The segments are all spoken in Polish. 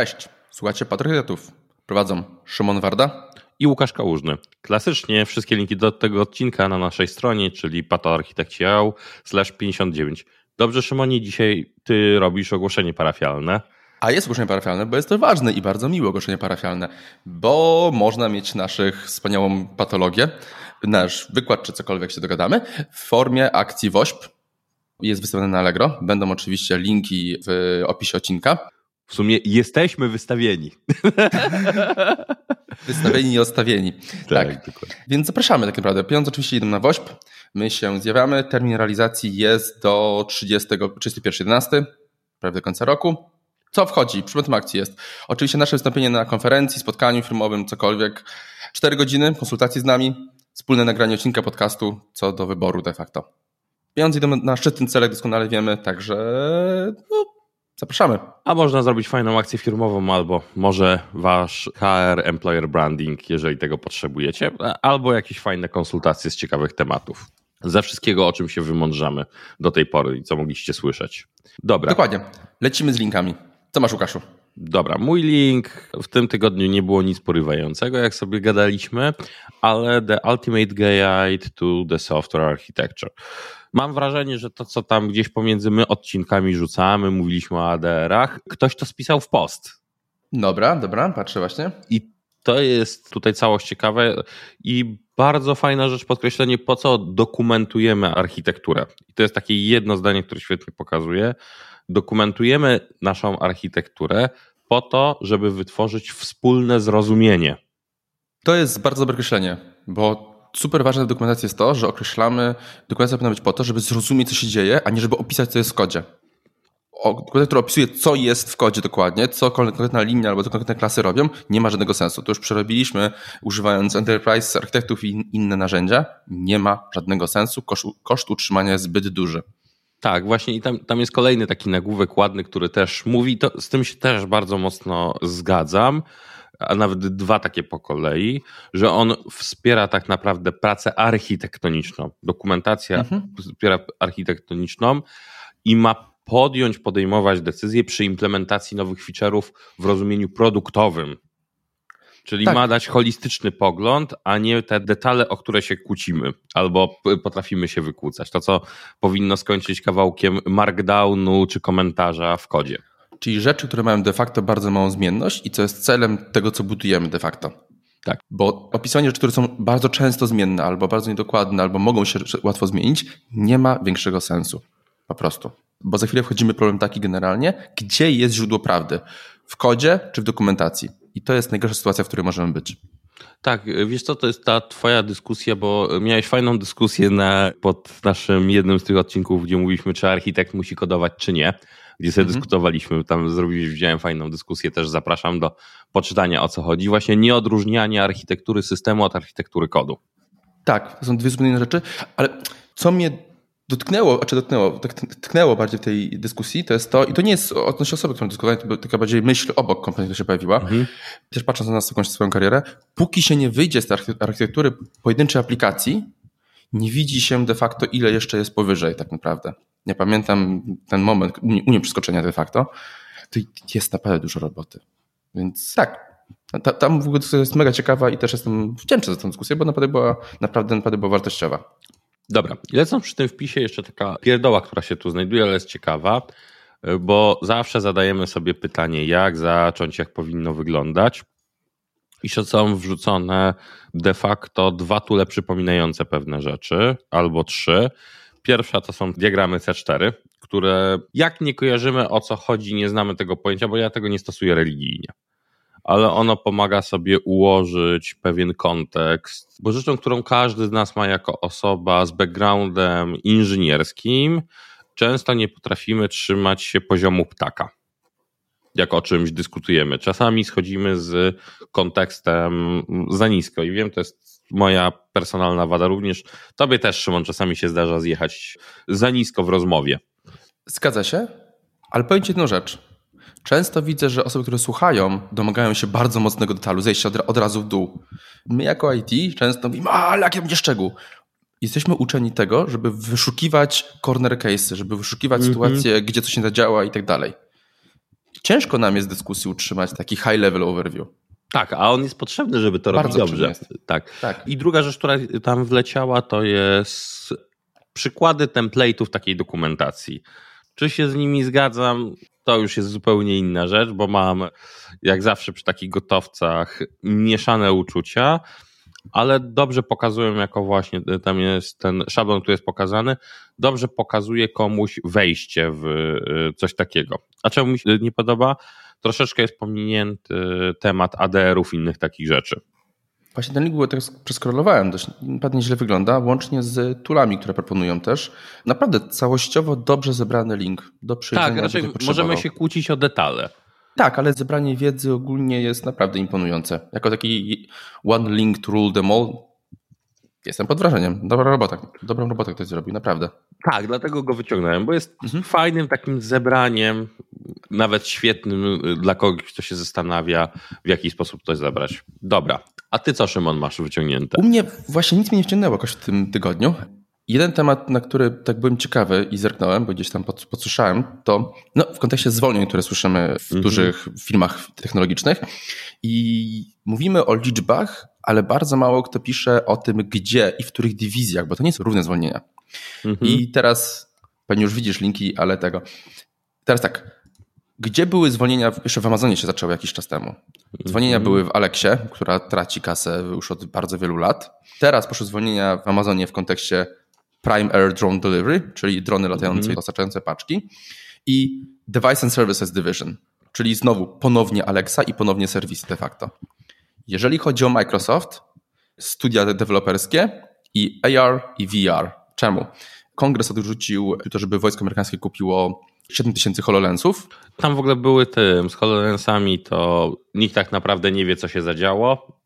Cześć, słuchacie Patriotów. Prowadzą Szymon Warda i Łukasz Kałużny. Klasycznie wszystkie linki do tego odcinka na naszej stronie, czyli patoarchitekciał slash 59. Dobrze Szymonie, dzisiaj ty robisz ogłoszenie parafialne. A jest ogłoszenie parafialne, bo jest to ważne i bardzo miłe ogłoszenie parafialne, bo można mieć naszych wspaniałą patologię, nasz wykład czy cokolwiek się dogadamy w formie akcji WOŚP. Jest wystawione na Allegro. Będą oczywiście linki w opisie odcinka. W sumie jesteśmy wystawieni. Wystawieni i odstawieni. Tak, tak. Więc zapraszamy tak naprawdę. Pieniądze oczywiście idą na WOŚP. My się zjawiamy. Termin realizacji jest do 30, 31.11, prawie do końca roku. Co wchodzi? Przedmiotem akcji jest oczywiście nasze wystąpienie na konferencji, spotkaniu firmowym, cokolwiek. Cztery godziny konsultacji z nami, wspólne nagranie odcinka podcastu co do wyboru de facto. Pieniądze idą na szczytny cel, jak doskonale wiemy, także no, Zapraszamy. A można zrobić fajną akcję firmową, albo może wasz HR, employer branding, jeżeli tego potrzebujecie, albo jakieś fajne konsultacje z ciekawych tematów. Ze wszystkiego, o czym się wymądrzamy do tej pory i co mogliście słyszeć. Dobra. Dokładnie. Lecimy z linkami. Co masz, Łukaszu? Dobra, mój link w tym tygodniu nie było nic porywającego, jak sobie gadaliśmy, ale The Ultimate Guide to the Software Architecture. Mam wrażenie, że to, co tam gdzieś pomiędzy my odcinkami rzucamy, mówiliśmy o ADR-ach, ktoś to spisał w post. Dobra, dobra, patrzę właśnie. I to jest tutaj całość ciekawe i bardzo fajna rzecz, podkreślenie, po co dokumentujemy architekturę. I to jest takie jedno zdanie, które świetnie pokazuje. Dokumentujemy naszą architekturę po to, żeby wytworzyć wspólne zrozumienie. To jest bardzo dobre określenie, bo super ważne w dokumentacji jest to, że określamy, dokumentacja powinna być po to, żeby zrozumieć, co się dzieje, a nie żeby opisać, co jest w kodzie. Dokumentacja, która opisuje, co jest w kodzie dokładnie, co konkretna linia albo co konkretne klasy robią, nie ma żadnego sensu. To już przerobiliśmy, używając Enterprise, architektów i inne narzędzia. Nie ma żadnego sensu. Koszt, koszt utrzymania jest zbyt duży. Tak, właśnie i tam, tam jest kolejny taki nagłówek ładny, który też mówi, to z tym się też bardzo mocno zgadzam, a nawet dwa takie po kolei, że on wspiera tak naprawdę pracę architektoniczną. Dokumentacja mhm. wspiera architektoniczną i ma podjąć, podejmować decyzje przy implementacji nowych feature'ów w rozumieniu produktowym. Czyli tak. ma dać holistyczny pogląd, a nie te detale, o które się kłócimy albo potrafimy się wykłócać. To, co powinno skończyć kawałkiem markdownu czy komentarza w kodzie. Czyli rzeczy, które mają de facto bardzo małą zmienność i co jest celem tego, co budujemy de facto. Tak. Bo opisywanie rzeczy, które są bardzo często zmienne, albo bardzo niedokładne, albo mogą się łatwo zmienić, nie ma większego sensu. Po prostu. Bo za chwilę wchodzimy w problem taki generalnie, gdzie jest źródło prawdy? W kodzie czy w dokumentacji? I to jest najgorsza sytuacja, w której możemy być. Tak, wiesz co, to jest ta twoja dyskusja, bo miałeś fajną dyskusję na, pod naszym jednym z tych odcinków, gdzie mówiliśmy, czy architekt musi kodować, czy nie gdzie sobie mhm. dyskutowaliśmy, tam zrobiliśmy, widziałem fajną dyskusję, też zapraszam do poczytania o co chodzi. Właśnie nieodróżnianie architektury systemu od architektury kodu. Tak, to są dwie zupełnie inne rzeczy, ale co mnie dotknęło, a czy dotknęło, tak tknęło bardziej w tej dyskusji, to jest to, i to nie jest odnośnie osoby, którą dyskutowałem, to taka bardziej myśl obok kompletnie się pojawiła, mhm. też patrząc na nas swoją karierę, póki się nie wyjdzie z tej architektury pojedynczej aplikacji, nie widzi się de facto, ile jeszcze jest powyżej tak naprawdę. Nie pamiętam ten moment u mnie przeskoczenia de facto. To jest naprawdę dużo roboty. Więc tak, ta, tam w ogóle jest mega ciekawa i też jestem wdzięczny za tę dyskusję, bo naprawdę była, naprawdę, naprawdę była wartościowa. Dobra, lecąc przy tym wpisie jeszcze taka pierdoła, która się tu znajduje, ale jest ciekawa, bo zawsze zadajemy sobie pytanie, jak zacząć, jak powinno wyglądać. I są wrzucone de facto dwa tule przypominające pewne rzeczy, albo trzy. Pierwsza to są diagramy C4, które jak nie kojarzymy o co chodzi, nie znamy tego pojęcia, bo ja tego nie stosuję religijnie. Ale ono pomaga sobie ułożyć pewien kontekst, bo rzeczą, którą każdy z nas ma jako osoba z backgroundem inżynierskim, często nie potrafimy trzymać się poziomu ptaka jak o czymś dyskutujemy. Czasami schodzimy z kontekstem za nisko i wiem, to jest moja personalna wada również. Tobie też, Szymon, czasami się zdarza zjechać za nisko w rozmowie. Zgadza się, ale powiem Ci jedną rzecz. Często widzę, że osoby, które słuchają, domagają się bardzo mocnego detalu, zejścia od, od razu w dół. My jako IT często mówimy, ale jakie będzie szczegół? Jesteśmy uczeni tego, żeby wyszukiwać corner cases, żeby wyszukiwać mm -hmm. sytuacje, gdzie coś nie zadziała i tak dalej ciężko nam jest dyskusji utrzymać taki high level overview. Tak, a on jest potrzebny, żeby to Bardzo robić dobrze. Tak. tak. I druga rzecz, która tam wleciała, to jest przykłady template'ów takiej dokumentacji. Czy się z nimi zgadzam? To już jest zupełnie inna rzecz, bo mam, jak zawsze przy takich gotowcach, mieszane uczucia, ale dobrze pokazują, jako właśnie tam jest ten szablon, który jest pokazany, dobrze pokazuje komuś wejście w y, coś takiego. A czemu mi się nie podoba? Troszeczkę jest pominięty temat ADR-ów innych takich rzeczy. Właśnie ten link był, tak przeskrolowałem, dość naprawdę źle wygląda, łącznie z toolami, które proponują też. Naprawdę całościowo dobrze zebrany link do przyjrzenia. Tak, raczej możemy się kłócić o detale. Tak, ale zebranie wiedzy ogólnie jest naprawdę imponujące. Jako taki one link to rule them all, jestem pod wrażeniem. Dobra robota. Dobrą robotę ktoś zrobił, naprawdę. Tak, dlatego go wyciągnąłem, bo jest mhm. fajnym takim zebraniem, nawet świetnym y, dla kogoś, kto się zastanawia, w jaki sposób to zebrać. Dobra, a ty co, Szymon, masz wyciągnięte? U mnie właśnie nic mnie nie wciągnęło jakoś w tym tygodniu. Jeden temat, na który tak byłem ciekawy i zerknąłem, bo gdzieś tam pod, podsłyszałem, to no, w kontekście zwolnień, które słyszymy w mm -hmm. dużych firmach technologicznych. I mówimy o liczbach, ale bardzo mało kto pisze o tym, gdzie i w których dywizjach, bo to nie są równe zwolnienia. Mm -hmm. I teraz pewnie już widzisz linki, ale tego. Teraz tak, gdzie były zwolnienia? Jeszcze w Amazonie się zaczęły jakiś czas temu. Zwolnienia mm. były w Alexie, która traci kasę już od bardzo wielu lat. Teraz poszły zwolnienia w Amazonie w kontekście Prime Air Drone Delivery, czyli drony latające mm. i dostarczające paczki. I Device and Services Division, czyli znowu ponownie Alexa i ponownie serwisy de facto. Jeżeli chodzi o Microsoft, studia deweloperskie i AR i VR. Czemu? Kongres odrzucił to, żeby wojsko amerykańskie kupiło 7 tysięcy HoloLensów. Tam w ogóle były tym, z HoloLensami to nikt tak naprawdę nie wie, co się zadziało.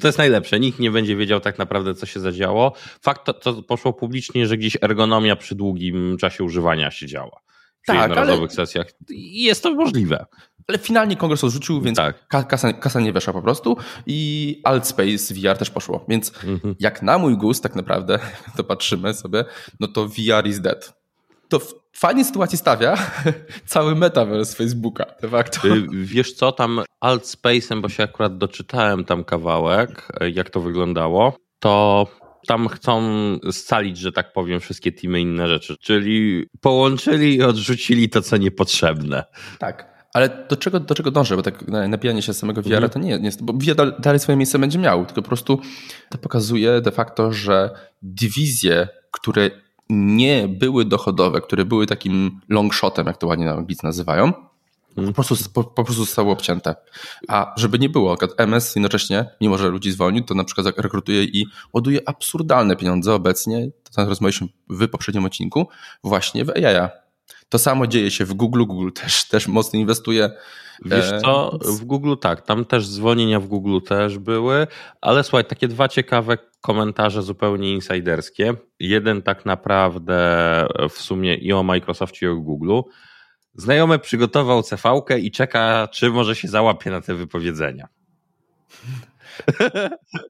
To jest najlepsze, nikt nie będzie wiedział tak naprawdę, co się zadziało. Fakt to, to poszło publicznie, że gdzieś ergonomia przy długim czasie używania się działa. W tak, jednorazowych ale... sesjach. Jest to możliwe. Ale finalnie kongres odrzucił, więc tak. kasa, kasa, nie weszła po prostu i Altspace VR też poszło. Więc mhm. jak na mój gust tak naprawdę, to patrzymy sobie, no to VR is dead to w fajnej sytuacji stawia cały metaverse Facebooka de facto. Y, wiesz co, tam Altspace'em, bo się akurat doczytałem tam kawałek, y, jak to wyglądało, to tam chcą scalić, że tak powiem, wszystkie teamy i inne rzeczy. Czyli połączyli i odrzucili to, co niepotrzebne. Tak. Ale do czego, do czego dążę? Bo tak napijanie się samego VR to nie jest, bo VR dalej swoje miejsce będzie miał, tylko po prostu to pokazuje de facto, że dywizje, które nie były dochodowe, które były takim long shotem, jak to ładnie na anglicy nazywają, po prostu, po, po, prostu zostały obcięte. A żeby nie było, MS jednocześnie, mimo że ludzi zwolnił, to na przykład rekrutuje i ładuje absurdalne pieniądze obecnie, to rozmawialiśmy w poprzednim odcinku, właśnie w AI. To samo dzieje się w Google. Google też, też mocno inwestuje. Wiesz e, co, w Google tak, tam też zwolnienia w Google też były, ale słuchaj, takie dwa ciekawe komentarze zupełnie insiderskie. Jeden tak naprawdę w sumie i o Microsoftie i o Google. Znajomy przygotował cv i czeka, czy może się załapie na te wypowiedzenia.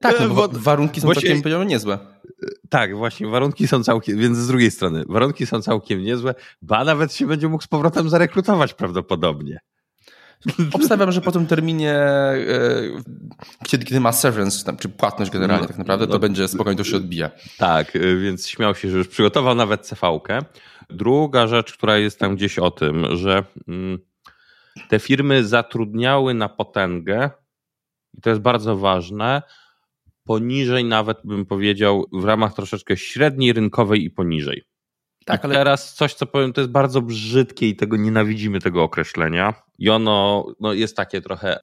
Tak, no bo warunki są całkiem niezłe. Tak, właśnie, warunki są całkiem, więc z drugiej strony, warunki są całkiem niezłe, ba nawet się będzie mógł z powrotem zarekrutować prawdopodobnie. Obstawiam, że po tym terminie, e, kiedy, kiedy ma severance, czy płatność generalnie no, tak naprawdę, to no, będzie spokojnie, to się odbija. Tak, e, więc śmiał się, że już przygotował nawet cv -kę. Druga rzecz, która jest tam gdzieś o tym, że mm, te firmy zatrudniały na potęgę, i to jest bardzo ważne, poniżej nawet bym powiedział w ramach troszeczkę średniej rynkowej i poniżej. Tak, ale... teraz coś, co powiem, to jest bardzo brzydkie i tego nienawidzimy tego określenia. I ono no, jest takie trochę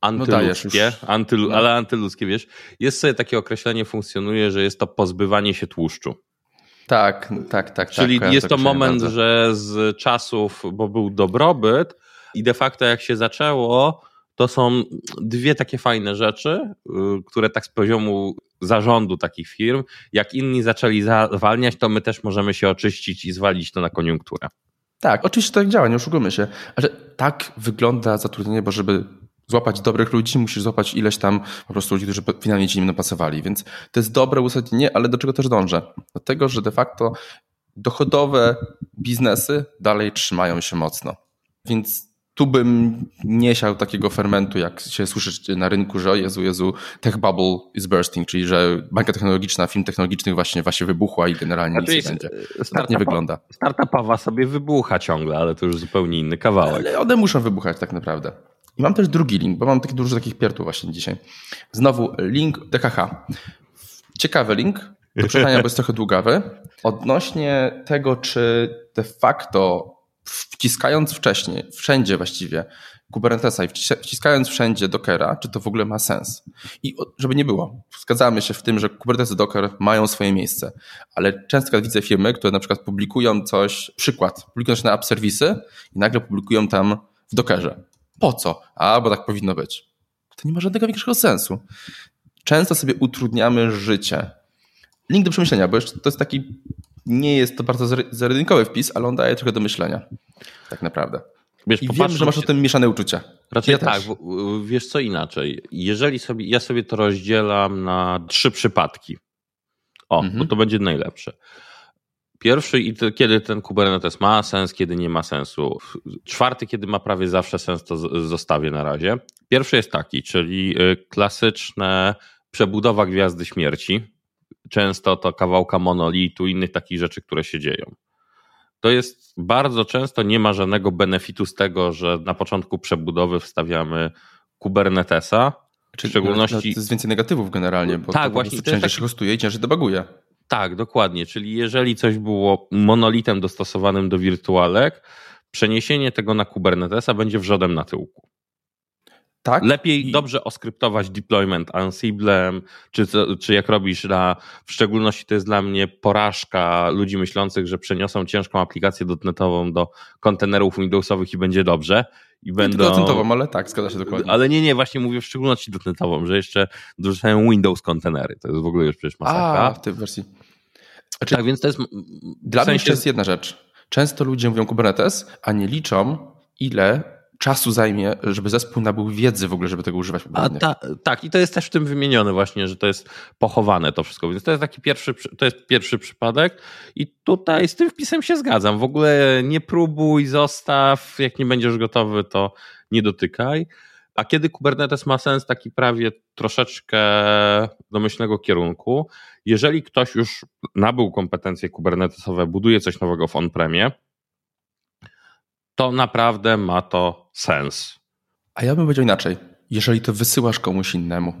antyludzkie, no antylu, no. ale antyludzkie, wiesz. Jest sobie takie określenie, funkcjonuje, że jest to pozbywanie się tłuszczu. Tak, tak, tak. Czyli tak, jest to moment, bardzo. że z czasów, bo był dobrobyt i de facto jak się zaczęło, to są dwie takie fajne rzeczy, y, które tak z poziomu zarządu takich firm, jak inni zaczęli zawalniać, to my też możemy się oczyścić i zwalić to na koniunkturę. Tak, oczywiście tak działa, nie oszukujmy się, ale tak wygląda zatrudnienie, bo żeby złapać dobrych ludzi, musisz złapać ileś tam po prostu ludzi, którzy finalnie ci nim napasowali. Więc to jest dobre uzasadnienie, ale do czego też dążę? Do tego, że de facto dochodowe biznesy dalej trzymają się mocno. Więc tu bym nie siał takiego fermentu, jak się słyszy na rynku, że o Jezu, Jezu, tech bubble is bursting, czyli że banka technologiczna, film technologiczny właśnie, właśnie wybuchła i generalnie nic nie będzie. Tak nie wygląda. Startupowa sobie wybucha ciągle, ale to już zupełnie inny kawałek. Ale one muszą wybuchać tak naprawdę. I mam też drugi link, bo mam taki dużo takich pierdów właśnie dzisiaj. Znowu link DKH. Ciekawy link, do przeczytania, bo jest trochę długawy. Odnośnie tego, czy de facto wciskając wcześniej, wszędzie właściwie Kubernetesa i wciskając wszędzie Dockera, czy to w ogóle ma sens. I żeby nie było, zgadzamy się w tym, że Kubernetes i Docker mają swoje miejsce, ale często widzę firmy, które na przykład publikują coś, przykład, publikują się na app serwisy i nagle publikują tam w Dockerze. Po co? A, bo tak powinno być. To nie ma żadnego większego sensu. Często sobie utrudniamy życie. Link do przemyślenia, bo to jest taki nie jest to bardzo zero wpis, ale on daje trochę do myślenia. Tak naprawdę. Wiesz, I wiem, że masz o tym mieszane uczucia. Raczej ja tak, wiesz co inaczej. Jeżeli sobie, ja sobie to rozdzielam na trzy przypadki. O, mhm. bo to będzie najlepsze. Pierwszy, i to, kiedy ten Kubernetes ma sens, kiedy nie ma sensu. Czwarty, kiedy ma prawie zawsze sens, to zostawię na razie. Pierwszy jest taki, czyli y, klasyczne przebudowa gwiazdy śmierci często to kawałka monolitu, innych takich rzeczy, które się dzieją. To jest bardzo często nie ma żadnego benefitu z tego, że na początku przebudowy wstawiamy Kubernetesa. Czy w szczególności. To jest więcej negatywów generalnie, bo tak, to właśnie, ciężej taki... się hostuje i ciężej debuguje. Tak, dokładnie. Czyli jeżeli coś było monolitem dostosowanym do wirtualek, przeniesienie tego na Kubernetesa będzie wrzodem na tyłku. Tak? Lepiej I... dobrze oskryptować deployment Ansiblem, czy, czy jak robisz na, w szczególności to jest dla mnie porażka ludzi myślących, że przeniosą ciężką aplikację dotnetową do kontenerów Windowsowych i będzie dobrze. I będą... dotnetową, ale tak, zgadza się dokładnie. Ale nie, nie, właśnie mówię w szczególności dotnetową, że jeszcze dorzucają Windows kontenery. To jest w ogóle już przecież masakra. A, w tej wersji. Znaczy, tak, więc to jest... Dla sensie... mnie to jest jedna rzecz. Często ludzie mówią Kubernetes, a nie liczą, ile czasu zajmie, żeby zespół nabył wiedzy w ogóle, żeby tego używać. A ta, tak, i to jest też w tym wymienione właśnie, że to jest pochowane to wszystko, więc to jest taki pierwszy, to jest pierwszy przypadek i tutaj z tym wpisem się zgadzam. W ogóle nie próbuj, zostaw, jak nie będziesz gotowy, to nie dotykaj. A kiedy Kubernetes ma sens, taki prawie troszeczkę domyślnego kierunku, jeżeli ktoś już nabył kompetencje kubernetesowe, buduje coś nowego w on-premie, to naprawdę ma to sens. A ja bym powiedział inaczej. Jeżeli to wysyłasz komuś innemu,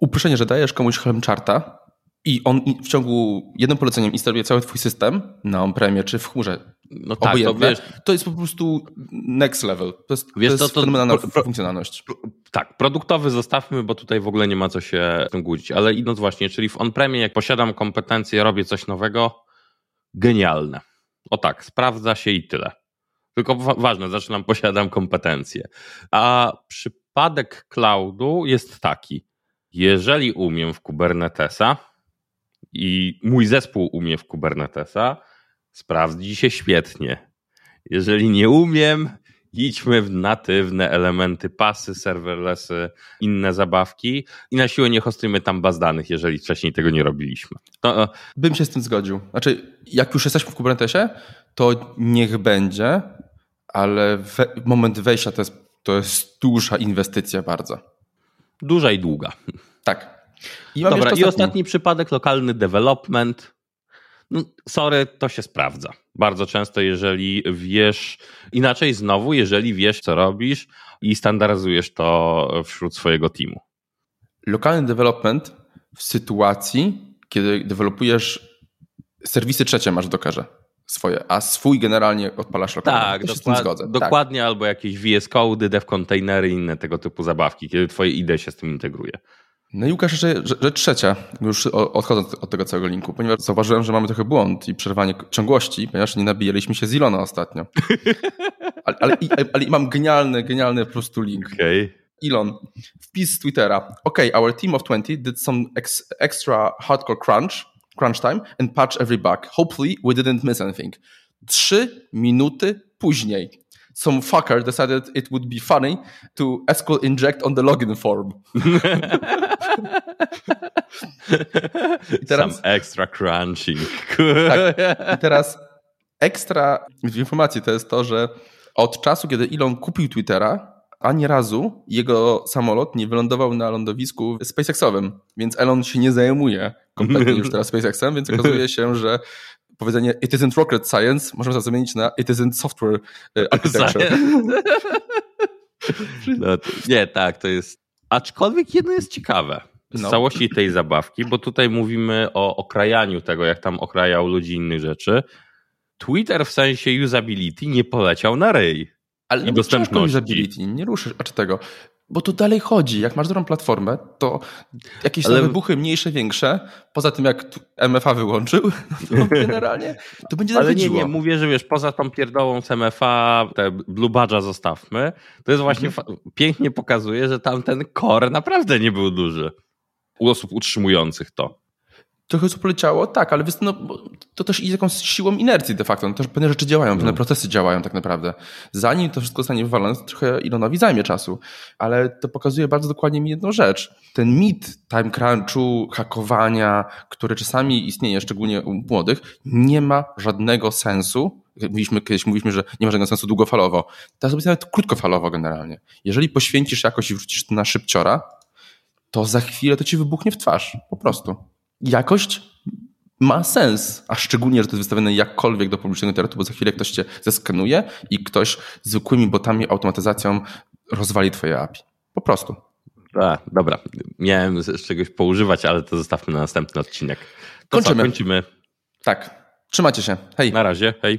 uproszczenie, że dajesz komuś Helm charta i on w ciągu jednym poleceniem instaluje cały twój system na on-premie czy w chmurze, no tak, to, wiesz, to jest po prostu next level. To jest, wiesz, to jest to, fenomenalna pro, pro, funkcjonalność. Pro, tak, produktowy zostawmy, bo tutaj w ogóle nie ma co się tym gudzić, ale idąc właśnie, czyli w on-premie, jak posiadam kompetencje, robię coś nowego, genialne. O tak, sprawdza się i tyle. Tylko ważne, zaczynam, posiadam kompetencje. A przypadek cloudu jest taki. Jeżeli umiem w Kubernetesa i mój zespół umie w Kubernetesa, sprawdzi się świetnie. Jeżeli nie umiem, idźmy w natywne elementy, pasy, serverlessy, inne zabawki i na siłę nie hostujmy tam baz danych, jeżeli wcześniej tego nie robiliśmy. To... E, Bym się z tym zgodził. Znaczy, jak już jesteśmy w Kubernetesie, to niech będzie, ale we, moment wejścia to jest, to jest duża inwestycja bardzo. Duża i długa. Tak. I Dobra, i ostatni przypadek, lokalny development. No, sorry, to się sprawdza. Bardzo często, jeżeli wiesz, inaczej znowu, jeżeli wiesz, co robisz i standaryzujesz to wśród swojego teamu. Lokalny development w sytuacji, kiedy dewelopujesz serwisy trzecie masz w Dockerze swoje, a swój generalnie odpalasz lokalnie. Tak, ja dokład, zgodzę. Tak. dokładnie, tak. albo jakieś VS Code, dev containery, inne tego typu zabawki, kiedy twoje IDE się z tym integruje. No i Łukasz, jeszcze rzecz trzecia, już odchodząc od tego całego linku, ponieważ zauważyłem, że mamy trochę błąd i przerwanie ciągłości, ponieważ nie nabijaliśmy się z Ilona ostatnio. ale, ale, ale, mam genialny, genialny po prostu link. Okay. Elon, wpis z Twittera. OK, our team of 20 did some ex extra hardcore crunch crunch time and patch every bug. Hopefully we didn't miss anything. Trzy minuty później some fucker decided it would be funny to SQL inject on the login form. I teraz, some extra crunching. tak, I teraz ekstra informacji to jest to, że Od czasu, kiedy Elon kupił Twittera, ani razu jego samolot nie wylądował na lądowisku SpaceXowym, więc Elon się nie zajmuje kompletnie już teraz SpaceXem, więc okazuje się, że powiedzenie it isn't rocket science możemy zamienić na it isn't software e, architecture. No, to, nie, tak, to jest. Aczkolwiek jedno jest ciekawe z no. całości tej zabawki, bo tutaj mówimy o okrajaniu tego, jak tam okrajał ludzi innych rzeczy. Twitter w sensie usability nie poleciał na ryj. Ale i dostępności. usability, nie ruszysz, a czy tego. Bo tu dalej chodzi. Jak masz dobrą platformę, to jakieś Ale... wybuchy mniejsze, większe, poza tym jak MFA wyłączył, no to generalnie to będzie Ale nie, nie, mówię, że wiesz, poza tą pierdołą z MFA, te Blue Badge'a zostawmy, to jest właśnie mhm. pięknie pokazuje, że tam ten core naprawdę nie był duży u osób utrzymujących to trochę co poleciało, tak, ale no, to też idzie jakąś siłą inercji de facto. No, też pewne rzeczy działają, pewne no. procesy działają tak naprawdę. Zanim to wszystko zostanie wywalone, to trochę Elonowi zajmie czasu. Ale to pokazuje bardzo dokładnie mi jedną rzecz. Ten mit time crunchu, hakowania, który czasami istnieje, szczególnie u młodych, nie ma żadnego sensu. Mówiliśmy, kiedyś mówiliśmy, że nie ma żadnego sensu długofalowo. Teraz jest nawet krótkofalowo generalnie. Jeżeli poświęcisz jakoś i wrzucisz to na szybciora, to za chwilę to ci wybuchnie w twarz. Po prostu jakość ma sens, a szczególnie, że to jest wystawione jakkolwiek do publicznego internetu, bo za chwilę ktoś cię zeskanuje i ktoś zwykłymi botami, automatyzacją rozwali twoje API. Po prostu. A, dobra, miałem z czegoś poużywać, ale to zostawmy na następny odcinek. To kończymy. Co, kończymy. Tak. Trzymajcie się. Hej. Na razie. Hej.